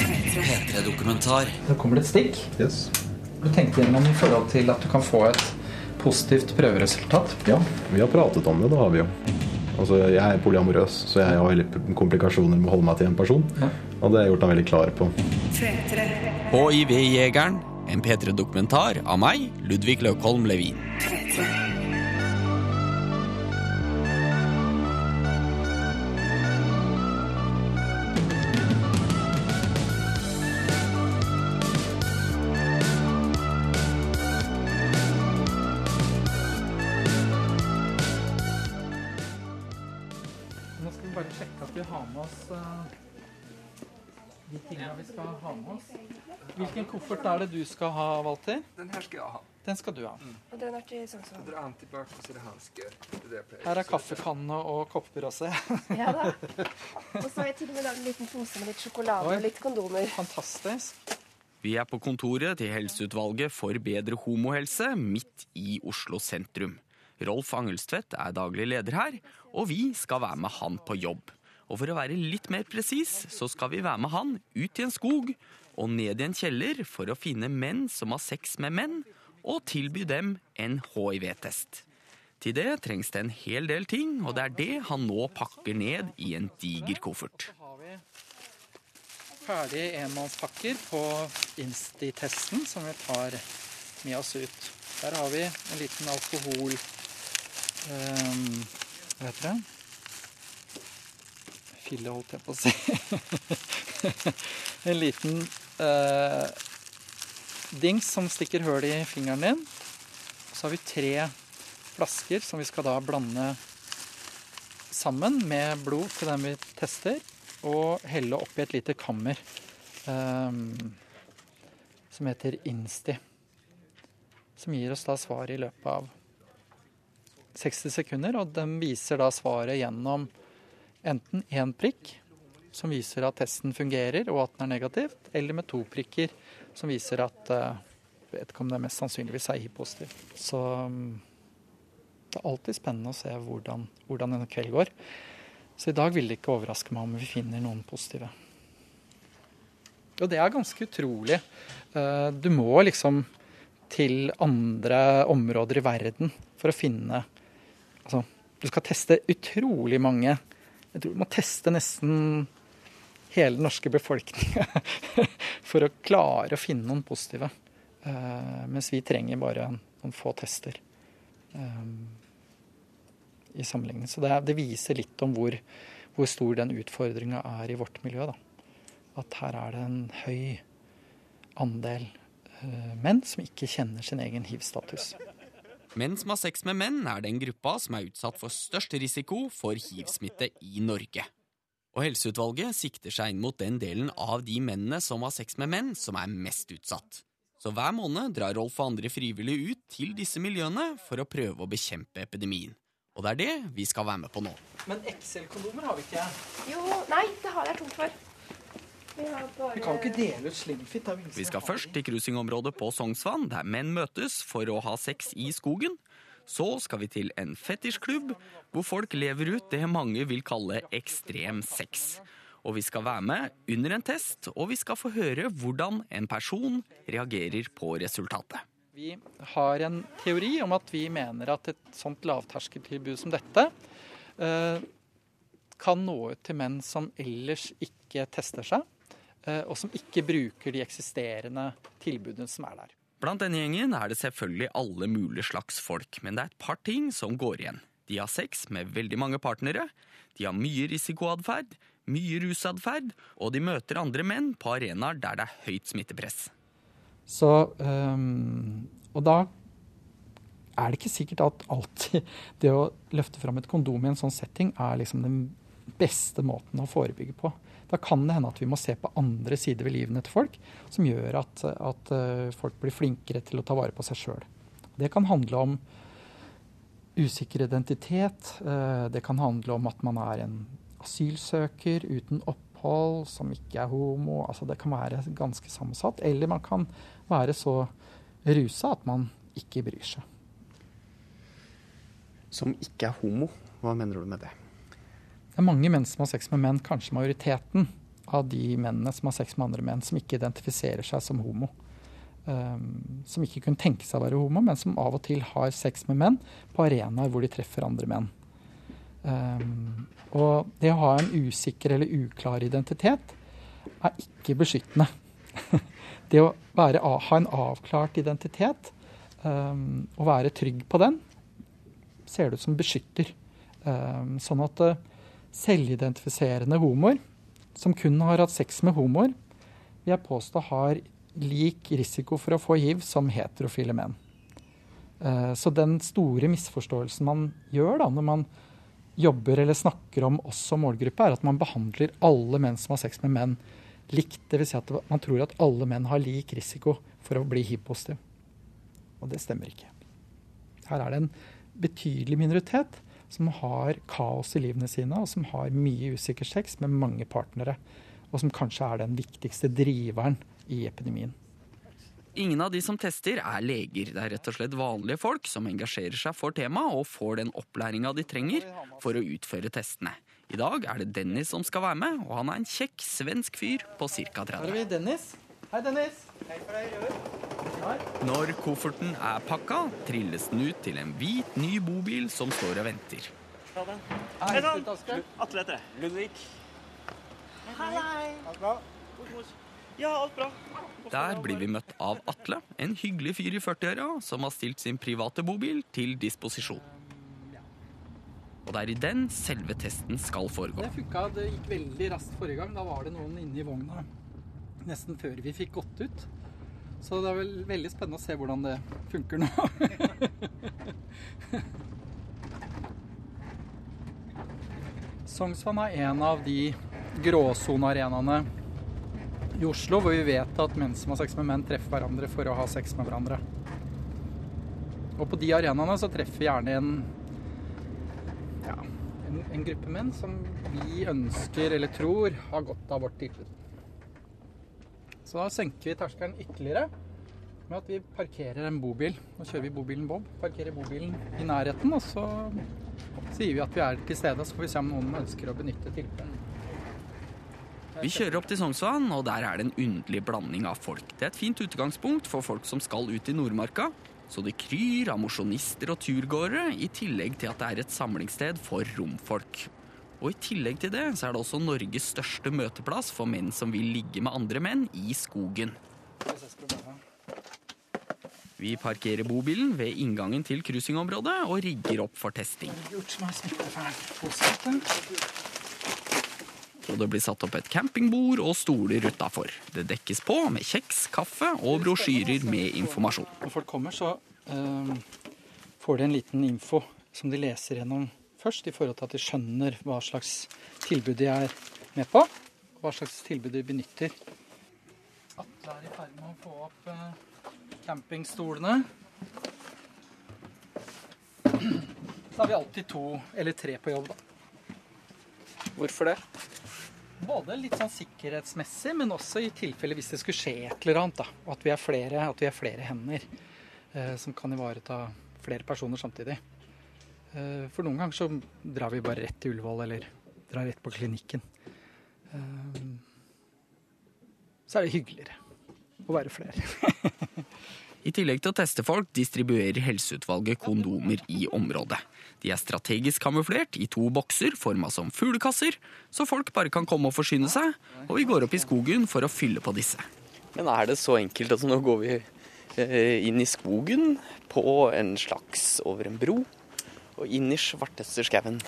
P3-dokumentar. Da kommer det et stikk. Yes. Du tenkte gjennom i forhold til at du kan få et positivt prøveresultat? Ja, vi har pratet om det. Det har vi jo. Altså, jeg er polyamorøs, så jeg har veldig komplikasjoner med å holde meg til én person. Ja. Og det har jeg gjort meg veldig klar på. HIV-jegeren, en P3-dokumentar av meg, Ludvig Løkholm Levin. 3 -3. Er det du skal ha, Walter? Den her skal jeg ha. Den skal du ha. Og den er til sånn som... Så drar antibac tilbake så er det hansker. Her er kaffekanne og kopper også. Ja da. Og så har jeg til og med lagd en liten pose med litt sjokolade Oi. og litt kondomer. Fantastisk. Vi er på kontoret til Helseutvalget for bedre homohelse midt i Oslo sentrum. Rolf Angelstvedt er daglig leder her, og vi skal være med han på jobb. Og for å være litt mer presis, så skal vi være med han ut i en skog og ned i en kjeller for å finne menn som har sex med menn, og tilby dem en hiv-test. Til det trengs det en hel del ting, og det er det han nå pakker ned i en diger koffert. Ferdige enmannspakker på Insti-testen som vi tar med oss ut. Der har vi en liten alkohol... um, hva heter det? Fille, holdt jeg på å si. en liten eh, dings som stikker høl i fingeren din. Så har vi tre flasker som vi skal da blande sammen med blod til den vi tester, og helle oppi et lite kammer eh, som heter Insti. Som gir oss da svaret i løpet av 60 sekunder, og den viser da svaret gjennom enten én prikk, som viser at testen fungerer og at den er negativt, eller med to prikker, som viser at uh, vedkommende mest sannsynligvis er hiv-positiv. Så mm, det er alltid spennende å se hvordan, hvordan en kveld går. Så i dag vil det ikke overraske meg om vi finner noen positive. Og det er ganske utrolig. Eh, Du må liksom til andre områder i verden for å finne Altså, du skal teste utrolig mange. Jeg tror du må teste nesten hele den norske befolkninga for å klare å finne noen positive. Eh, Mens vi trenger bare noen få tester eh, i sammenligning. Så det, det viser litt om hvor, hvor stor den utfordringa er i vårt miljø. Da. At her er det en høy andel eh, menn som ikke kjenner sin egen hiv-status. Menn som har sex med menn, er den gruppa som er utsatt for størst risiko for hiv-smitte i Norge. Og Helseutvalget sikter seg inn mot den delen av de mennene som har sex med menn, som er mest utsatt. Så hver måned drar Rolf og andre frivillige ut til disse miljøene for å prøve å bekjempe epidemien. Og det er det vi skal være med på nå. Men XL-kondomer har vi ikke. Jo, nei, det har jeg tomt for. Vi bare... Vi kan ikke dele ut som Vi skal først til cruisingområdet på Sognsvann, der menn møtes for å ha sex i skogen. Så skal vi til en fetisjklubb, hvor folk lever ut det mange vil kalle ekstrem sex. Og vi skal være med under en test, og vi skal få høre hvordan en person reagerer på resultatet. Vi har en teori om at vi mener at et sånt lavterskeltilbud som dette eh, kan nå ut til menn som ellers ikke tester seg, eh, og som ikke bruker de eksisterende tilbudene som er der. Blant denne gjengen er det selvfølgelig alle mulige slags folk, men det er et par ting som går igjen. De har sex med veldig mange partnere, de har mye risikoatferd, mye rusatferd, og de møter andre menn på arenaer der det er høyt smittepress. Så, um, og da er det ikke sikkert at alltid det å løfte fram et kondom i en sånn setting er liksom den beste måten å forebygge på. Da kan det hende at vi må se på andre sider ved livene til folk som gjør at, at eh, folk blir flinkere til å ta vare på seg sjøl. Det kan handle om usikker identitet. eh, Det kan handle om at man er en asylsøker uten opphold, som ikke er homo. Altså det kan være ganske sammensatt. Eller man kan være så rusa at man ikke bryr seg. Som ikke er homo. Hva mener du med det? Det er mange menn som har sex med menn, kanskje majoriteten av de mennene som har sex med andre menn, som ikke identifiserer seg som homo. Um, som ikke kunne tenke seg å være homo, men som av og til har sex med menn på arenaer hvor de treffer andre menn. Um, og det å ha en usikker eller uklar identitet er ikke beskyttende. det å være, ha en avklart identitet um, og være trygg på den, ser det ut som beskytter. Sånn at uh, selvidentifiserende homoer som kun har hatt sex med homoer, vil jeg påstå har lik risiko for å få hiv som heterofile menn. Uh, så den store misforståelsen man gjør da, når man jobber eller snakker om oss som målgruppe, er at man behandler alle menn som har sex med menn, likt. Dvs. Si at man tror at alle menn har lik risiko for å bli hiv-positiv. Og det stemmer ikke. Her er det en betydelig minoritet som har kaos i livene sine, og som har mye usikker sex med mange partnere. Og som kanskje er den viktigste driveren i epidemien. Ingen av de som tester, er leger. Det er rett og slett vanlige folk som engasjerer seg for temaet og får den opplæringa de trenger for å utføre testene. I dag er det Dennis som skal være med, og han er en kjekk svensk fyr på ca. 30. Her er vi Dennis. Hei, Dennis. Når kofferten er pakka, trilles den ut til en hvit, ny bobil som står og venter. Hei, sann! Atle heter jeg. Ludvig. Ja, alt bra. Der blir vi møtt av Atle, en hyggelig fyr i 40-åra som har stilt sin private bobil til disposisjon. Og det er i den selve testen skal foregå. Det funka. Det gikk veldig raskt forrige gang. Da var det noen inne i vogna nesten før vi fikk gått ut. Så det er vel veldig spennende å se hvordan det funker nå. Sognsvann er en av de gråsonearenaene i Oslo hvor vi vet at menn som har sex med menn, treffer hverandre for å ha sex med hverandre. Og på de arenaene så treffer vi gjerne en ja, en, en gruppe menn som vi ønsker eller tror har godt av vårt tilbud. Så da senker vi terskelen ytterligere med at vi parkerer en bobil. Nå kjører vi bobilen Bob. Parkerer bobilen i nærheten, og så sier vi at vi er til stede. Så får vi se om noen ønsker å benytte tilbudet. Vi kjører opp til Sognsvann, og der er det en underlig blanding av folk. Det er et fint utgangspunkt for folk som skal ut i Nordmarka. Så det kryr av mosjonister og turgåere, i tillegg til at det er et samlingssted for romfolk. Og i tillegg til det så er det også Norges største møteplass for menn som vil ligge med andre menn i skogen. Vi parkerer bobilen ved inngangen til cruisingområdet og rigger opp for testing. Og det blir satt opp et campingbord og stoler utafor. Det dekkes på med kjeks, kaffe og brosjyrer med informasjon. Når folk kommer, så um, får de en liten info som de leser gjennom først, i forhold til at de skjønner hva slags tilbud de er med på, og hva slags tilbud de benytter. Atle er i ferd med å få opp eh, campingstolene. Så har vi alltid to eller tre på jobb, da. Hvorfor det? Både litt sånn sikkerhetsmessig, men også i tilfelle hvis det skulle skje et eller annet. da, Og at vi er flere, at vi er flere hender eh, som kan ivareta flere personer samtidig. Eh, for noen ganger så drar vi bare rett til Ullevål eller drar rett på klinikken. Eh, så er det hyggeligere å være flere. I tillegg til å teste folk, distribuerer Helseutvalget kondomer i området. De er strategisk kamuflert i to bokser forma som fuglekasser, så folk bare kan komme og forsyne seg, og vi går opp i skogen for å fylle på disse. Men er det så enkelt? Altså, nå går vi eh, inn i skogen på en slags over en bro, og inn i svarteste skauen.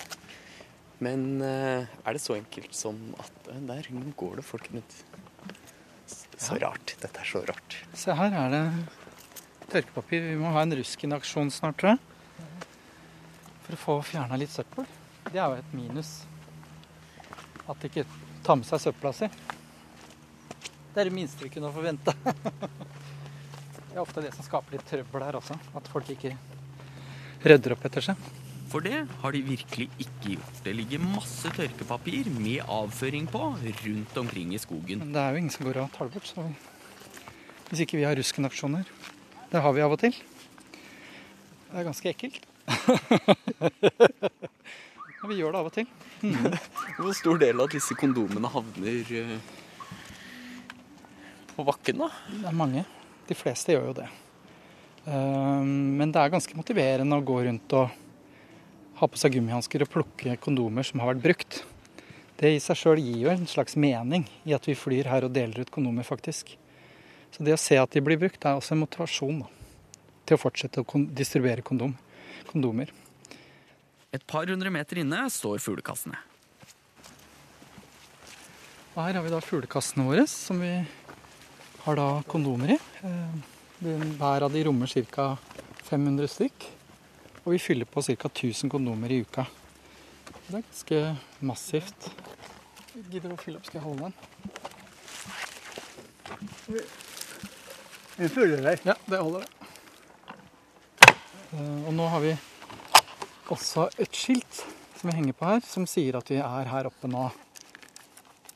Men eh, er det så enkelt som at eh, Der går det folk rundt. Så rart. Dette er så rart. Se her er det tørkepapir. Vi må ha en Ruskin-aksjon snart, tror jeg. For å få fjerna litt søppel. Det er jo et minus. At de ikke tar med seg søpla si. Det er det minste vi kunne forvente. Det er ofte det som skaper litt trøbbel her også. At folk ikke rydder opp etter seg. For det har de virkelig ikke gjort. Det ligger masse tørkepapir med avføring på rundt omkring i skogen. Men det er jo ingen som går og tar det bort. Så hvis ikke vi har ruskenaksjoner. Det har vi av og til. Det er ganske ekkelt. Men vi gjør det av og til. Hvor stor del av disse kondomene havner eh, på bakken, da? Det er mange. De fleste gjør jo det. Eh, Men det er ganske motiverende å gå rundt og ha på seg gummihansker og plukke kondomer som har vært brukt. Det i seg sjøl gir jo en slags mening i at vi flyr her og deler ut kondomer, faktisk. Så det å se at de blir brukt, er også en motivasjon da, til å fortsette å distribuere kondom, kondomer. Et par hundre meter inne står fuglekassene. Og her har vi da fuglekassene våre, som vi har da kondomer i. Eh, Hver av de rommer ca. 500 stykk. Og vi fyller på ca. 1000 kondomer i uka. Det er ganske massivt. Gidder du å fylle opp? Skal jeg holde den? En der. Ja, det holder det. Eh, Og nå har vi også et skilt som vi henger på her, som sier at vi er her oppe nå.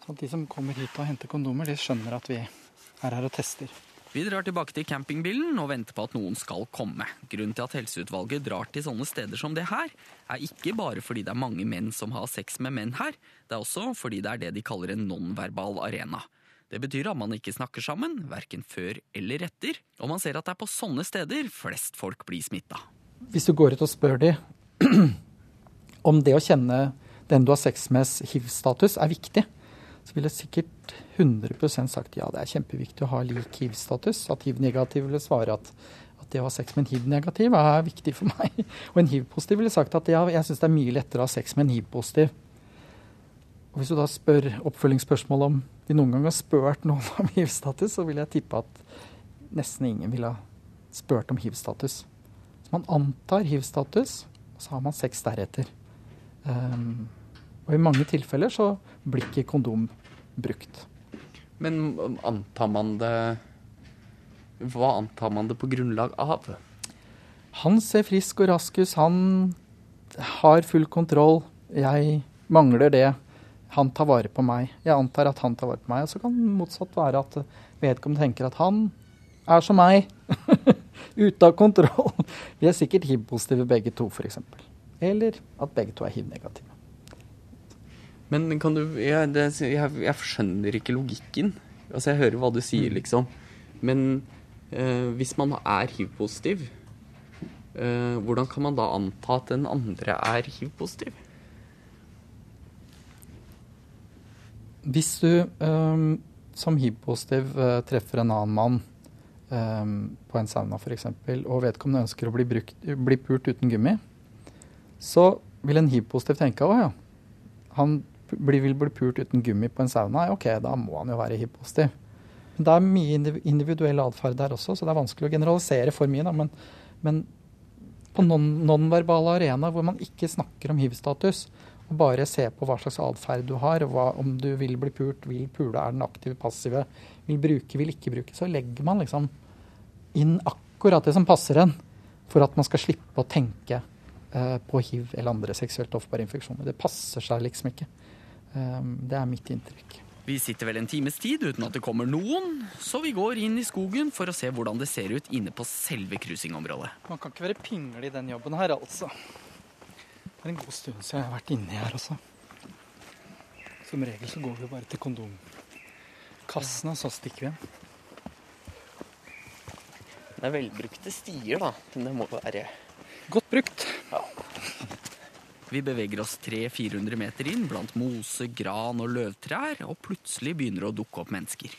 Så de som kommer hit og henter kondomer, de skjønner at vi er her og tester. Vi drar tilbake til campingbilen og venter på at noen skal komme. Grunnen til at helseutvalget drar til sånne steder som det her, er ikke bare fordi det er mange menn som har sex med menn her, det er også fordi det er det de kaller en nonverbal arena. Det betyr at man ikke snakker sammen, verken før eller etter, og man ser at det er på sånne steder flest folk blir smitta. Hvis du går ut og spør de om det å kjenne den du har sex med, hiv-status, er viktig, så ville sikkert 100% sagt ja, det er kjempeviktig å ha lik hiv-status. At hiv-negativ ville svare at, at det å ha sex med en hiv-negativ er viktig for meg. Og en hiv-positiv ville sagt at ja, jeg syns det er mye lettere å ha sex med en hiv-positiv. Og Hvis du da spør oppfølgingsspørsmål om de noen gang har spurt noen om hiv-status, så vil jeg tippe at nesten ingen ville ha spurt om hiv-status. Så man antar hiv-status, og så har man sex deretter. Ehm, og i mange tilfeller så blir ikke kondom brukt. Men antar man det Hva antar man det på grunnlag av? Han ser frisk og rask ut, han har full kontroll. Jeg mangler det. Han tar vare på meg. Jeg antar at han tar vare på meg. Og så kan motsatt være at vedkommende tenker at han er som meg. Ute av kontroll. Vi er sikkert hiv-positive begge to, f.eks. Eller at begge to er hiv-negative. Men kan du jeg, det, jeg, jeg skjønner ikke logikken. Altså, jeg hører hva du sier, liksom. Men eh, hvis man er hiv-positiv, eh, hvordan kan man da anta at den andre er hiv-positiv? Hvis du eh, som hiv-positiv øh, treffer en annen mann øhm, på en sauna f.eks., og vedkommende ønsker å bli, brukt, bli pult uten gummi, så vil en hiv-positiv tenke å ja, han blir, vil bli pult uten gummi på en sauna. Ok, da må han jo være hiv-positiv. Det er mye individuell atferd der også, så det er vanskelig å generalisere for mye. Da, men, men på non- nonverbale arena hvor man ikke snakker om hiv-status, og bare ser på hva slags atferd du har, hva, om du vil bli pult, vil pule, er den aktive, passive, vil bruke, vil ikke bruke, så legger man liksom inn akkurat det som passer en, for at man skal slippe å tenke eh, på hiv eller andre seksuelt overførbare infeksjoner. Det passer seg liksom ikke. Um, det er mitt inntrykk. Vi sitter vel en times tid uten at det kommer noen, så vi går inn i skogen for å se hvordan det ser ut inne på selve cruisingområdet. Man kan ikke være pingle i den jobben her, altså. Det er en god stund siden jeg har vært inni her også. Som regel så går vi bare til kondomkassene, og så stikker vi igjen. Det er velbrukte stier, da. Men det må være Godt brukt. Vi beveger oss 300-400 meter inn blant mose, gran og løvtrær, og plutselig begynner det å dukke opp mennesker.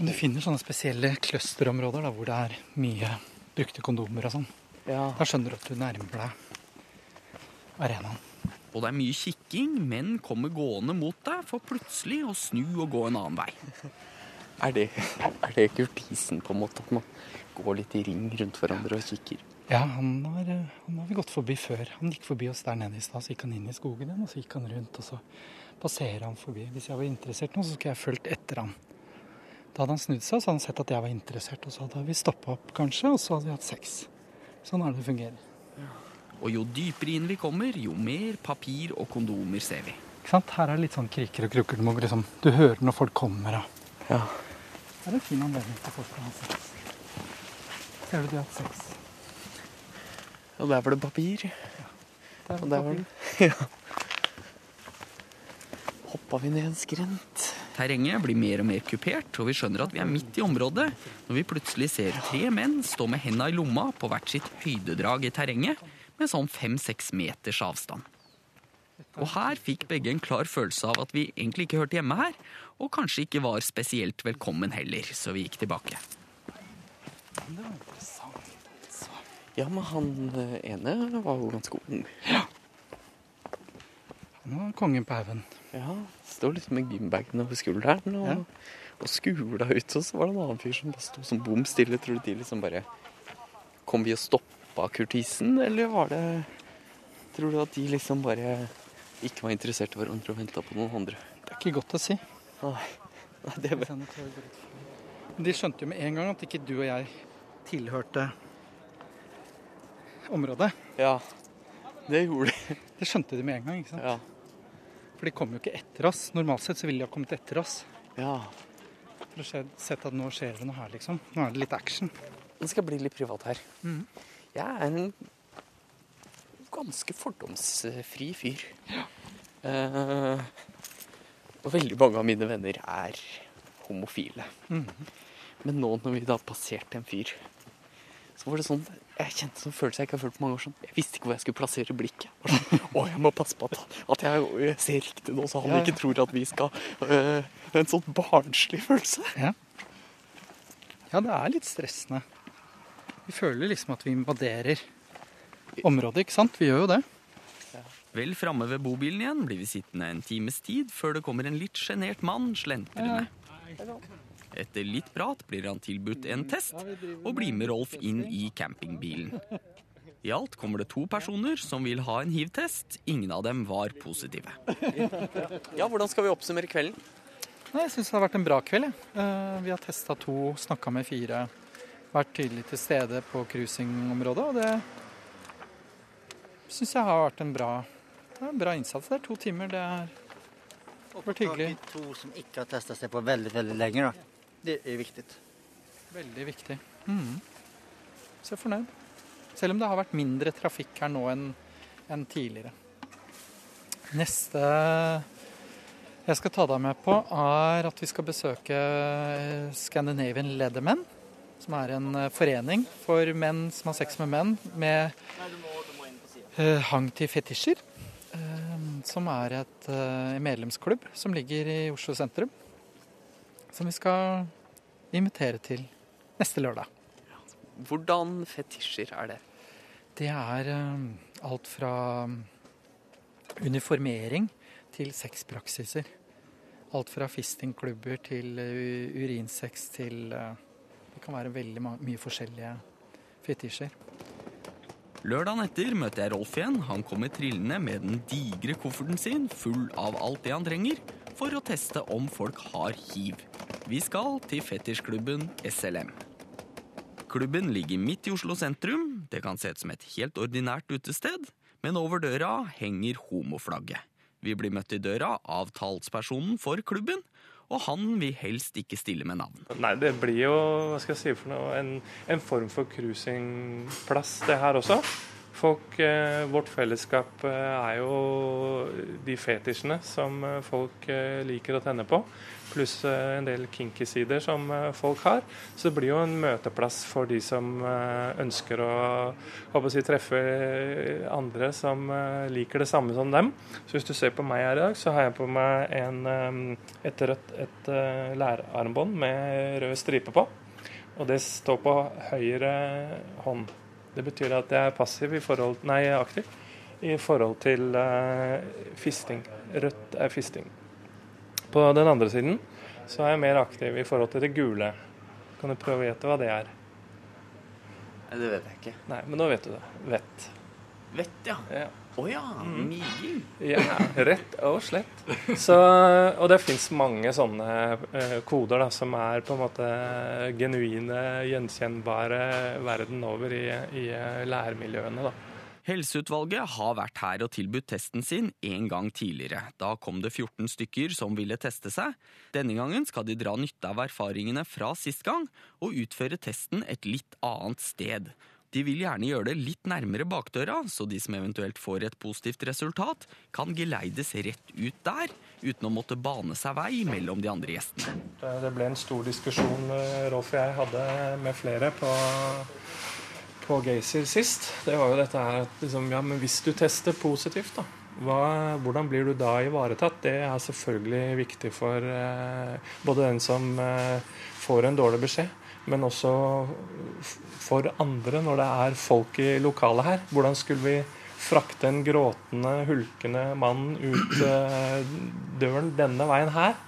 Du finner sånne spesielle clusterområder hvor det er mye brukte kondomer og sånn. Ja. Da skjønner du at du nærmer deg arenaen. Og det er mye kikking, menn kommer gående mot deg for plutselig å snu og gå en annen vei. Er det, er det kurtisen, på en måte? At man går litt i ring rundt hverandre og kikker? Ja, han har, han har vi gått forbi før. Han gikk forbi oss der nede i stad, så gikk han inn i skogen igjen, og så gikk han rundt, og så passerer han forbi. Hvis jeg var interessert nå, så skulle jeg fulgt etter han. Da hadde han snudd seg, så hadde han sett at jeg var interessert, og så hadde vi stoppa opp kanskje, og så hadde vi hatt sex. Sånn er det det fungerer. Og jo dypere inn vi kommer, jo mer papir og kondomer ser vi. Ikke sant? Her er det litt sånn kriker og krukker. Du, må liksom, du hører når folk kommer. Ja. Det er en fin anledning for folk til å ha sex. Ser du de har hatt sex? Og der var det papir. Der Og der var det Ja. hoppa vi ned en skrent. Terrenget blir mer og mer kupert, og vi skjønner at vi er midt i området når vi plutselig ser tre menn stå med henda i lomma på hvert sitt høydedrag i terrenget med sånn fem-seks meters avstand. Og her fikk begge en klar følelse av at vi egentlig ikke hørte hjemme her, og kanskje ikke var spesielt velkommen heller, så vi gikk tilbake. Ja, men han eh, ene var jo ganske ung. Han var kongen på haugen. Ja, står liksom med gymbagen over skulderen og, Ja. og skula ut. Og så var det en annen fyr som bare sto som bom stille. Tror du de liksom bare Kom vi og stoppa kurtisen, eller var det Tror du at de liksom bare ikke var interessert i hverandre og venta på noen andre? Det er ikke godt å si. Nei, Nei det var... De skjønte jo med en gang at ikke du og jeg tilhørte området. Ja, det gjorde de. Det skjønte de med en gang. ikke sant? Ja. For de kom jo ikke etter oss. Normalt sett så ville de ha kommet etter oss. ja. For å se, sett at nå skjer det noe her, liksom. Nå er det litt action. Det skal bli litt privat her. Mm. Jeg er en ganske fordomsfri fyr. Eh, og veldig mange av mine venner er homofile. Mm. Men nå når vi da passerte en fyr, så var det sånn Jeg kjente sånn følelse jeg ikke har følt på mange år sånn. Jeg visste ikke hvor jeg skulle plassere blikket. Sånn, Å, jeg må passe på at, at jeg, jeg ser riktig nå, så han Ja, ja. ikke tror at vi skal øh, En sånn barnslig følelse. Ja, det er litt stressende. Vi føler liksom at vi invaderer området, ikke sant? Vi gjør jo det. Vel framme ved bobilen igjen blir vi sittende en times tid før det kommer en litt sjenert mann slentrende. Etter litt prat blir han tilbudt en test, og blir med Rolf inn i campingbilen. I alt kommer det to personer som vil ha en hiv-test. Ingen av dem var positive. Ja, hvordan skal vi oppsummere kvelden? Nei, Jeg syns det har vært en bra kveld. Eh, Vi har testa to, snakka med fire. Vært tydelig til stede på cruisingområdet, og det syns jeg har vært en bra, det er en bra innsats. Det er to timer. Det har vært hyggelig. Tak i to som ikke har testet seg på veldig, veldig lenge. Da. Det er viktig. Veldig viktig. Mm. Så jeg er fornøyd. Selv om det har vært mindre trafikk her nå enn enn tidligere. Neste jeg skal ta deg med på, er at vi skal besøke Scandinavian Leathermen. Som er en eh, forening for menn som har sex med menn med eh, hang til fetisjer. Eh, som er et eh, medlemsklubb som ligger i Oslo sentrum. Som vi skal invitere til neste lørdag. Hvordan fetisjer er det? Det er eh, alt fra uniformering til sexpraksiser. Alt fra fistingklubber til eh, urinsex til eh, Det kan være veldig mye forskjellige fetisjer. Lørdagen etter møter jeg Rolf igjen. Han kommer trillende med den digre kofferten sin full av alt det han trenger for å teste om folk har hiv. Vi skal til fetisjklubben SLM. Klubben ligger midt i Oslo sentrum. Det kan se ut som et helt ordinært utested, men over døra henger homoflagget. Vi blir møtt i døra av talspersonen for klubben, og han vil helst ikke stille med navn. Nei, det blir jo hva skal jeg si for noe, en, en form for cruisingplass, det her også. Folk, eh, Vårt fellesskap eh, er jo de fetisjene som eh, folk liker å tenne på, pluss en del kinky sider som folk har. Så det blir jo en møteplass for de som ønsker å å si, treffe andre som liker det samme som dem. Så hvis du ser på meg her i dag, så har jeg på meg en, et rødt et lærarmbånd med rød stripe på. Og det står på høyre hånd. Det betyr at jeg er passiv i forhold, nei, aktiv i forhold til uh, fisting. Rødt er fisting. På den andre siden så er jeg mer aktiv i forhold til det gule. Kan du prøve å gjette hva det er? Nei, det vet jeg ikke. Nei, men nå vet du det. Vett. Vett, ja. Ja. Å ja, miging. Ja, rett og slett. Så, og det fins mange sånne eh, koder da, som er på en måte genuine, gjenkjennbare verden over i, i eh, læremiljøene. da. Helseutvalget har vært her og tilbudt testen sin en gang tidligere. Da kom det 14 stykker som ville teste seg. Denne gangen skal de dra nytte av erfaringene fra sist gang og utføre testen et litt annet sted. De vil gjerne gjøre det litt nærmere bakdøra, så de som eventuelt får et positivt resultat, kan geleides rett ut der, uten å måtte bane seg vei mellom de andre gjestene. Det ble en stor diskusjon eh, Rolf og jeg hadde med flere på, på Gaysir sist. Det var jo dette her at liksom, ja, men hvis du tester positivt, da, hva, hvordan blir du da ivaretatt? Det er selvfølgelig viktig for eh, både den som eh, får en dårlig beskjed, men også for andre når det er folk i lokalet her. Hvordan skulle vi frakte en gråtende, hulkende mann ut eh, døren denne veien her?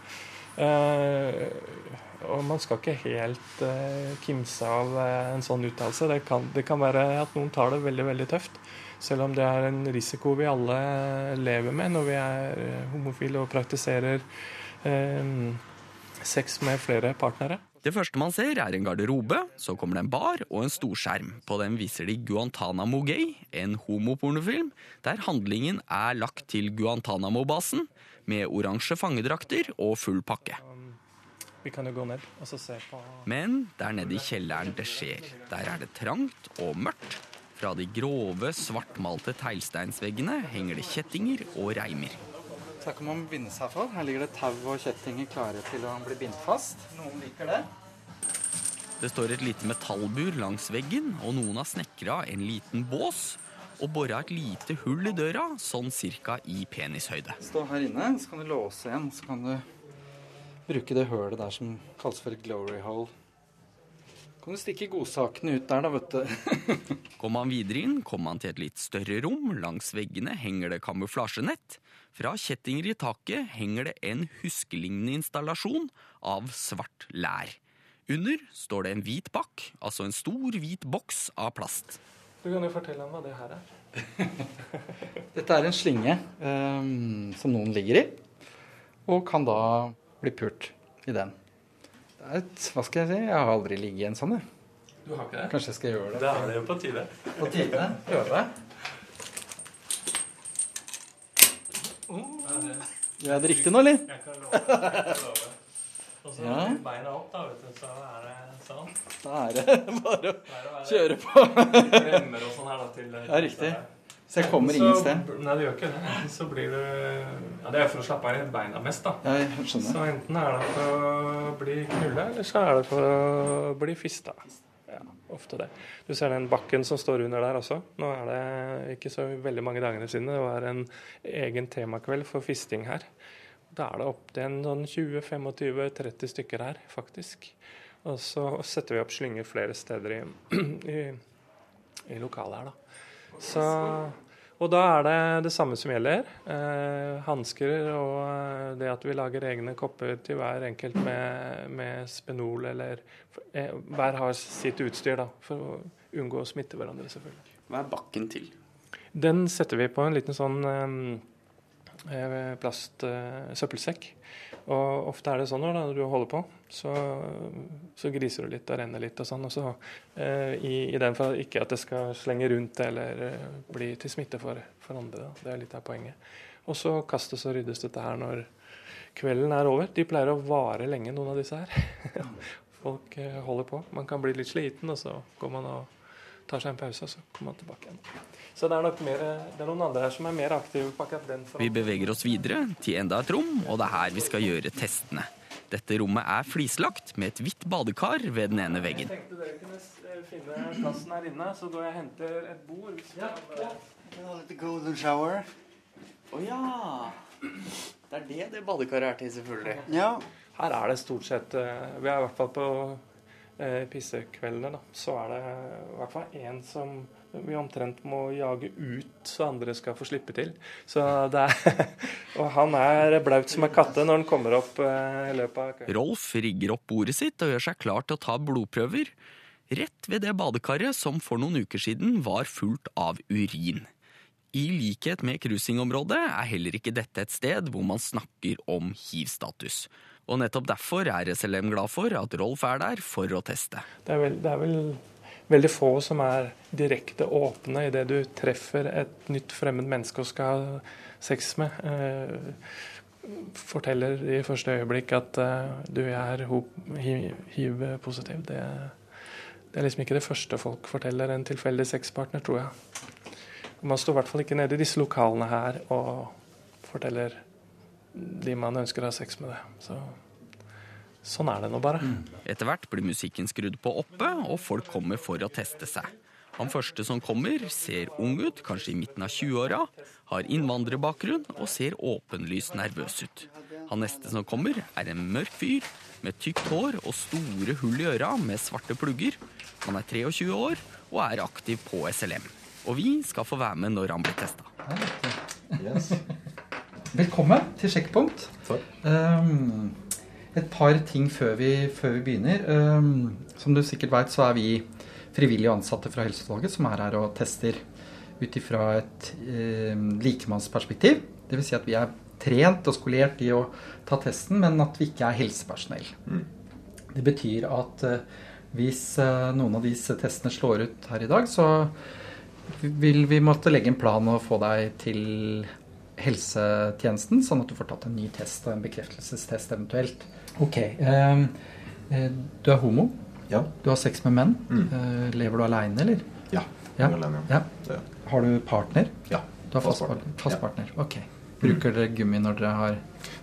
Eh, og man skal ikke helt eh, kimse av en sånn uttalelse. Det, det kan være at noen tar det veldig, veldig tøft. Selv om det er en risiko vi alle lever med når vi er homofile og praktiserer eh, sex med flere partnere. Det første man ser, er en garderobe, så kommer det en bar og en storskjerm. På den viser de Guantánamo Gay, en homopornofilm, der handlingen er lagt til Guantánamo-basen, med oransje fangedrakter og full pakke. Vi kan jo gå ned og så se på Men det er nede i kjelleren det skjer. Der er det trangt og mørkt. Fra de grove, svartmalte teglsteinsveggene henger det kjettinger og reimer. Snakk om å binde seg for. Her ligger det tau og kjettinger klare til å bli bindt fast. Noen liker det. Det står et lite metallbur langs veggen, og noen har snekra en liten bås og bora et lite hull i døra, sånn cirka i penishøyde. Stå her inne, så kan du låse igjen. Så kan du bruke det hølet der som kalles for et glory hole. Kan du stikke godsakene ut der, da, vet du. Går man videre inn, kommer man til et litt større rom. Langs veggene henger det kamuflasjenett. Fra kjettinger i taket henger det en huskelignende installasjon av svart lær. Under står det en hvit bakk, altså en stor hvit boks av plast. Du kan jo fortelle om hva det her er. Dette er en slinge um, som noen ligger i, og kan da bli pult i den. Det er et, hva skal jeg si, jeg har aldri ligget i en sånn, jeg. Du har ikke det? Kanskje jeg skal gjøre det. Da er det jo på tide. På tide. Prøve. Gjør jeg det riktig nå, eller? Jeg kan love. Jeg kan love. Og så Ja. beina opp, da, vet du, så er det sånn. Da er det bare å kjøre på. Remmer og sånn her da til Ja, riktig. Så jeg kommer ingen sted. Nei, du gjør ikke det. Så blir du Ja, det er for å slappe av i beina mest, da. Ja, jeg skjønner. Så enten er det for å bli knulla, eller så er det for å bli fista. Ja, ofte det. Du ser den bakken som står under der også. Nå er det ikke så veldig mange dagene siden det var en egen temakveld for fisting her. Da er det opptil en sånn 20-25-30 stykker her, faktisk. Og så setter vi opp slynger flere steder i, i, i lokalet her, da. Så, og da er det det samme som gjelder. Eh, Hansker og eh, det at vi lager egne kopper til hver enkelt med, med spenol eller eh, Hver har sitt utstyr, da, for å unngå å smitte hverandre, selvfølgelig. Hva er bakken til? Den setter vi på en liten sånn eh, plastsøppelsekk. og ofte er det sånn når du holder på, så, så griser du litt og renner litt og sånn. Og så, eh, i, I den for ikke at det skal slenge rundt eller eh, bli til smitte for, for andre. Da. Det er litt av poenget. Og så kastes og ryddes dette her når kvelden er over. De pleier å vare lenge, noen av disse her. Folk eh, holder på. Man kan bli litt sliten, og så går man og tar seg en pause, og så kommer han tilbake igjen. Så det er nok mer, det er noen andre her som er mer aktive på akkurat den Vi beveger oss videre til enda et rom, og det er her vi skal gjøre testene. Dette rommet er flislagt med et hvitt badekar ved den ene veggen. Jeg tenkte dere kunne eh, finne plassen her inne, så går jeg og henter et bord. hvis ja. Litt golden shower. Å ja! Det er det det badekaret er til, selvfølgelig. Ja. Her er det stort sett eh, Vi er i hvert fall på pissekveldene, da. Så er det i hvert fall én som vi omtrent må jage ut, så andre skal få slippe til. Så det er Og han er blaut som en katte når han kommer opp eh, i løpet av kvelden. Rolf rigger opp bordet sitt og gjør seg klar til å ta blodprøver. Rett ved det badekaret som for noen uker siden var fullt av urin. I likhet med cruisingområdet er heller ikke dette et sted hvor man snakker om hiv-status. Og nettopp derfor er SLM glad for at Rolf er der for å teste. Det er vel, det er vel veldig få som er direkte åpne idet du treffer et nytt fremmed menneske og skal ha sex med. Eh, forteller i første øyeblikk at eh, du er hiv-positiv. Det, Det er liksom ikke det første folk forteller en tilfeldig sexpartner, tror jeg. Man står i hvert fall ikke nede i disse lokalene her og forteller de man ønsker å ha sex med det. Så sånn er det nå bare. Etter hvert blir musikken skrudd på oppe, og folk kommer for å teste seg. Han første som kommer, ser ung ut, kanskje i midten av 20-åra, har innvandrerbakgrunn og ser åpenlyst nervøs ut. Han neste som kommer, er en mørk fyr med tykt hår og store hull i øra med svarte plugger. Han er 23 år og er aktiv på SLM. Og vi skal få være med når han blir testa. Velkommen til Sjekkpunkt. Um, et par ting før vi, før vi begynner. Um, som du sikkert veit, så er vi frivillige ansatte fra Helseutvalget som er her og tester ut ifra et um, likemannsperspektiv. Dvs. Si at vi er trent og skolert i å ta testen, men at vi ikke er helsepersonell. Det betyr at uh, hvis uh, noen av disse testene slår ut her i dag, så vil vi måtte legge en plan og få deg til helsetjenesten, sånn at du får tatt en ny test og en bekreftelsestest eventuelt. Ok. eh, eh, du er homo. Ja. Du har sex med menn. Eh, lever du aleine, eller? Ja. Ja. jeg alene, ja. Ja. Har du partner? Ja. Du har fast, Fast partner. Fast Ja. partner. Ok. Bruker dere gummi når dere har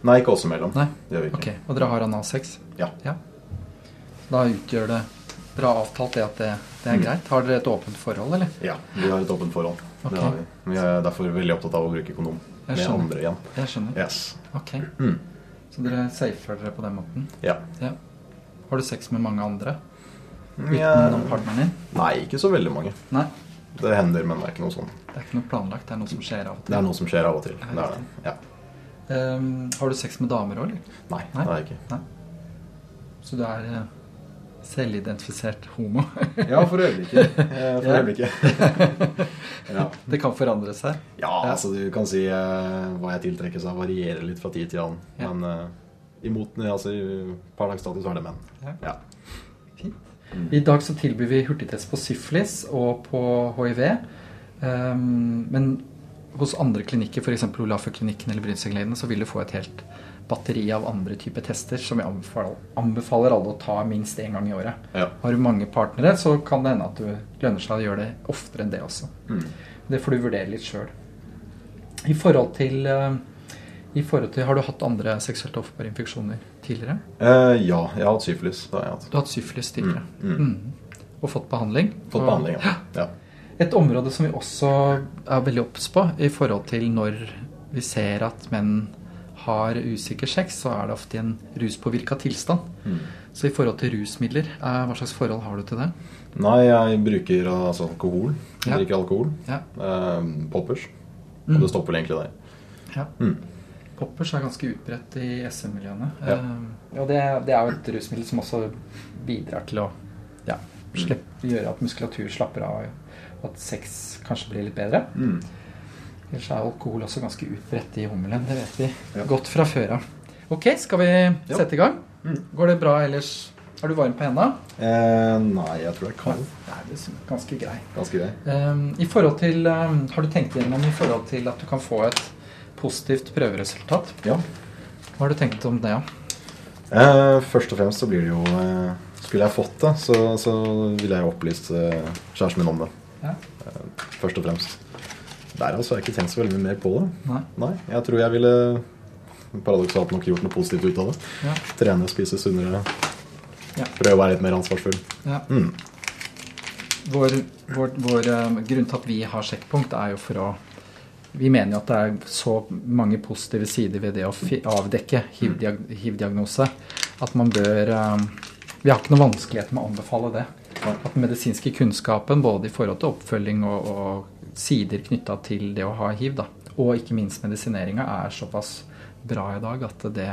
Nei, ikke oss imellom. Nei? Det gjør vi ikke. Okay. Og dere har analsex? Ja. Da utgjør det Dere har avtalt det at det, det er Mm. greit? Har dere et åpent forhold, eller? Ja, vi har et åpent forhold. Ok. Det har vi. Vi er derfor veldig opptatt av å bruke kondom med andre igjen. Jeg skjønner. Yes. Ok. Mm. Så dere safer dere på den måten? Ja. Har du sex med mange andre? Ja. Utenom partneren din? Nei, ikke så veldig mange. Nei. Det hender, men det er ikke noe sånn. Det er ikke noe planlagt, det er noe som skjer av og Det til. er noe som skjer av og til. Det er det. Ja. Um, har du sex med damer òg, eller? Nei, det er jeg ikke. Nei. Så du er eh, selvidentifisert homo? Ja, for øyeblikket. Eh, For øyeblikket. ja. Det kan forandre seg? ja, altså du kan si uh, hva jeg tiltrekkes av varierer litt fra tid til annen. Ja. Men uh, imot altså, i per dags dato så er det menn. Ja. Fint. I dag så tilbyr vi hurtigtest på syflis og på hiv. Um, men hos andre klinikker, f.eks. Olafø-klinikken eller Brynsengleiene, så vil du få et helt batteri av andre typer tester som jeg anbefaler, anbefaler alle å ta minst én gang i året. Ja. Har du mange partnere, så kan det hende at du lønner seg å gjøre det oftere enn det også. Mm. Det får du vurdere litt sjøl. I forhold til eh, i forhold til, Har du hatt andre seksuelt overførbare infeksjoner tidligere? Eh, ja, jeg har hatt syfilis. Har hatt. Du har hatt syfilis tidligere. Mm, mm. Mm. Og fått behandling? Fått Og- behandling, ja. ja. Et område som vi også er veldig obs på i forhold til når vi ser at menn har usikker sex, så er det ofte i en ruspåvirka tilstand. Mm. Så i forhold til rusmidler, eh, hva slags forhold har du til det? Nei, jeg bruker altså, alkohol. Jeg Ja. drikker alkohol. Ja. Eh, poppers. Mm. Og det stopper egentlig der. Ja. Mm. Poppers er ganske utbredt i SM-miljøene. Ja. Eh, og det, det er jo et rusmiddel som også bidrar til å ja, slippe, gjøre at muskulatur slapper av, og at sex kanskje blir litt bedre. Mm. Ellers er alkohol også ganske utbredt i hummelen. Det vet vi Ja. godt fra før av. Ok, skal vi sette i gang? Mm. Går det bra ellers? Er du varm på hendene? Eh, nei, jeg tror jeg kan. Nei, det er ganske grei. Ganske grei. Um, I forhold til, um, Har du tenkt gjennom i forhold til at du kan få et positivt prøveresultat? Ja. Hva har du tenkt om det? Ja? Eh, først og fremst så blir det jo eh, Skulle jeg fått det, så, så ville jeg jo opplyst eh, kjæresten min om det. Ja. Eh, først og fremst. Der altså har jeg ikke tenkt så veldig mye mer på det. Nei. Nei Jeg tror jeg ville paradoksalt nok gjort noe positivt ut av det. Ja. Trene, spise sunnere. Ja. Prøve å være litt mer ansvarsfull. Ja. Mm. Vår, vår, vår um, grunn til at vi har sjekkpunkt, er jo for å Vi mener jo at det er så mange positive sider ved det å avdekke hiv-diag- hiv-diagnose at man bør um, Vi har ikke noe vanskelighet med å anbefale det. At den medisinske kunnskapen både i forhold til oppfølging og, og sider knytta til det å ha hiv, da, og ikke minst medisineringa, er såpass bra i dag at det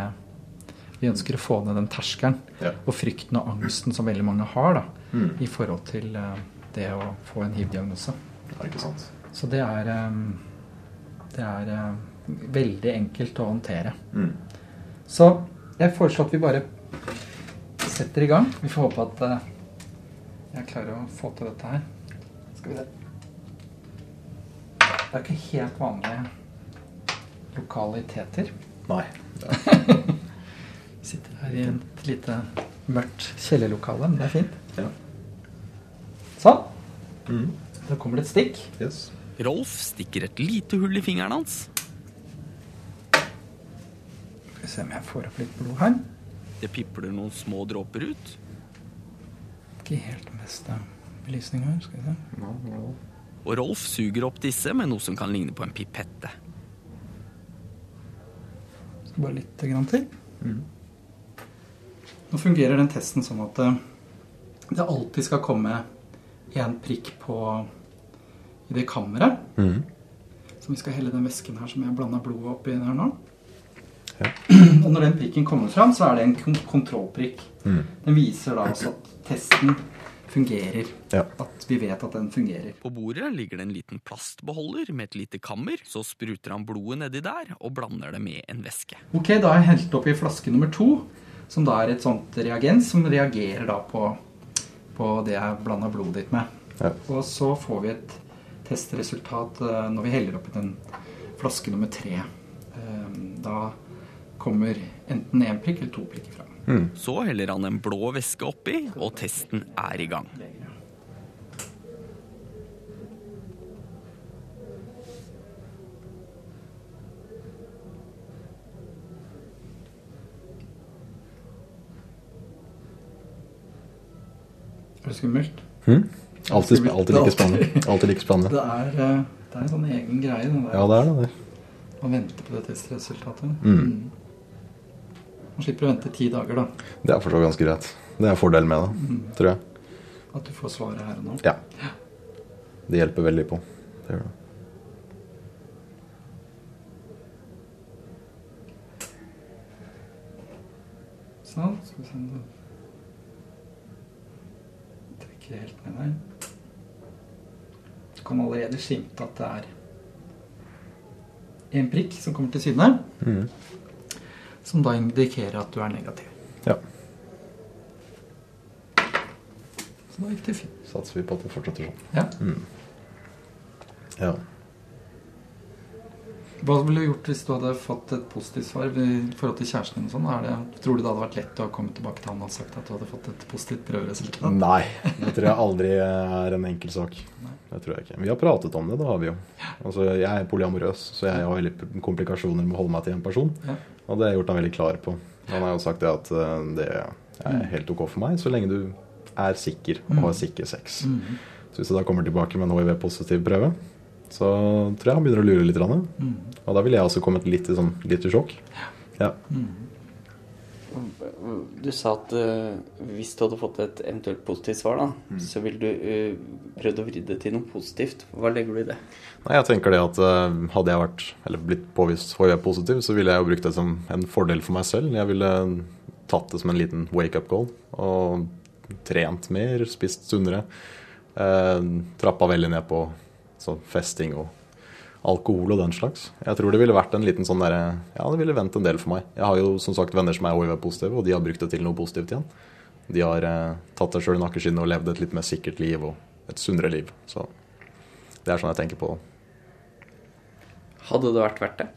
vi ønsker å få ned den terskelen Ja. og frykten og angsten som veldig mange har da, Mm. i forhold til eh, det å få en hiv-diagnose. Ja. Så det er, eh, det er eh, veldig enkelt å håndtere. Mm. Så jeg foreslår at vi bare setter i gang. Vi får håpe at jeg klarer å få til dette her. Skal vi se. Det er ikke helt vanlige lokaliteter. Nei. Vi sitter her i et lite mørkt kjellerlokale, men det er fint. Ja. Sånn. Da kommer det et stikk. Yes. Rolf stikker et lite hull i fingeren hans. Skal vi se om jeg får opp litt blod her. Det pipler noen små dråper ut. Ikke helt mest av belysning her. Skal vi se. Og Rolf suger opp disse med noe som kan ligne på en pipette. Skal bare litt grann til. Nå fungerer den testen sånn at eh, det alltid skal komme en prikk på i det kammeret. Mm. Så vi skal helle den væsken her som jeg blanda blodet oppi her nå. Ja. Og når den prikken kommer fram, så er det en kon- kontrollprikk. Mm. Den viser da altså at testen fungerer. Ja. At vi vet at den fungerer. På bordet ligger det en liten plastbeholder med et lite kammer. Så spruter han blodet nedi der og blander det med en væske. Ok, da har jeg helt oppi flaske nummer to, som da er et sånt reagens som reagerer da på, på det jeg blanda blodet ditt med. Ja. Og så får vi et testresultat eh, når vi heller oppi den flaske nummer tre. Eh, Da kommer enten én prikk eller to prikker fram. Så heller han en blå væske oppi, og testen er i gang. Er det skummelt? Mm. Altid, alltid like spennende. Alltid like spennende. Det er, eh, det er en sånn egen greie. Den der. Ja, det er det. Å Man venter på det testresultatet. Mm. Man slipper å vente ti dager, da. Det er for så vidt ganske greit. Det er fordelen med det, tror jeg. At du får svaret her og nå. Ja. Det hjelper veldig på. Det gjør det. Sånn. Skal vi se om du trekker helt ned der. Du kan allerede skimte at det er en prikk som kommer til syne, Mhm. Som da indikerer at du er negativ. Ja. Så da gikk det fint. Satser vi på at det fortsetter sånn. Ja. Mm. Ja. Hva ville du gjort hvis du hadde fått et positivt svar i forhold til kjæresten din? Sånn? Det, tror du det hadde vært lett å komme tilbake til han og sagt at du hadde fått et positivt prøveresultat? Nei, det tror jeg aldri er en enkel sak. Det tror jeg ikke. Vi har pratet om det, det har vi jo. Altså, jeg er polyamorøs, så jeg har veldig komplikasjoner med å holde meg til en person. Og det har jeg gjort han veldig klar på. Han har jo sagt det at eh, det er helt ok for meg, så lenge du er sikker og har sikker sex. Mhm. Så hvis du da kommer tilbake med en hiv-positiv prøve, så tror jeg han begynner å lure litt. Og da ville jeg også kommet litt sånn, litt i sjokk. Ja. Du sa at uh, hvis du hadde fått et eventuelt positivt svar, da, så ville du uh, prøvd å vri det til noe positivt. Hva legger du i det? Nei, jeg tenker det at uh, Hadde jeg vært, eller blitt påvist hiv-positiv, så ville jeg jo brukt det som en fordel for meg selv. Jeg ville tatt det som en liten wake-up goal og trent mer, spist sunnere. Uh, trappa veldig ned på festing og alkohol og den slags. Jeg tror det ville vært en liten sånn derre Ja, det ville vendt en del for meg. Jeg har jo som sagt venner som er hiv-positive, og de har brukt det til noe positivt igjen. De har eh, tatt seg sjøl i nakkeskinnet og levd et litt mer sikkert liv og et sunnere liv. Så det er sånn jeg tenker på. Hadde det vært verdt det?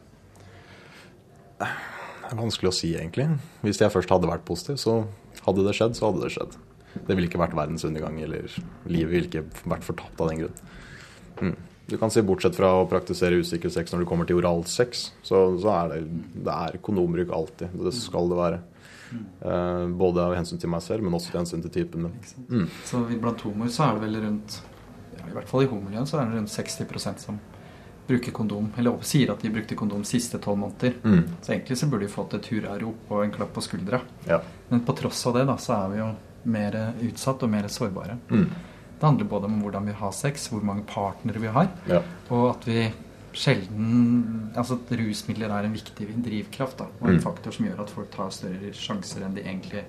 Det er vanskelig å si, egentlig. Hvis jeg først hadde vært positiv, så hadde det skjedd, så hadde det skjedd. Det ville ikke vært verdens undergang, eller livet ville ikke vært fortapt av den grunn. Mm. Du kan si Bortsett fra å praktisere usikker sex når du kommer til oralsex, så, så er det, det er kondombruk alltid. Det skal det være. Uh, både av hensyn til meg selv, men også av hensyn til typen min. Mm. Så blant homoer så er det vel rundt ja, I hvert fall i homomiljøet så er det rundt 60% som bruker kondom. Eller sier at de brukte kondom siste tolv måneder. Mm. Så egentlig så burde de fått et hurrarop og en klapp på skuldra. Ja. Men på tross av det da, så er vi jo mer utsatt og mer sårbare. Mm. Det handler både om hvordan vi har sex, hvor mange partnere vi har, Ja. og at vi sjelden Altså at rusmidler er en viktig drivkraft da, og en Mm. faktor som gjør at folk tar større sjanser enn de egentlig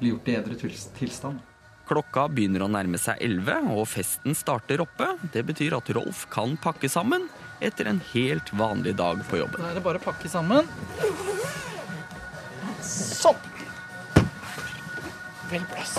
blir gjort i edru tilstand. Klokka begynner å nærme seg 11, og festen starter oppe. Det betyr at Rolf kan pakke sammen etter en helt vanlig dag på jobben. Da er det bare å pakke sammen. Sånn. Vel plass.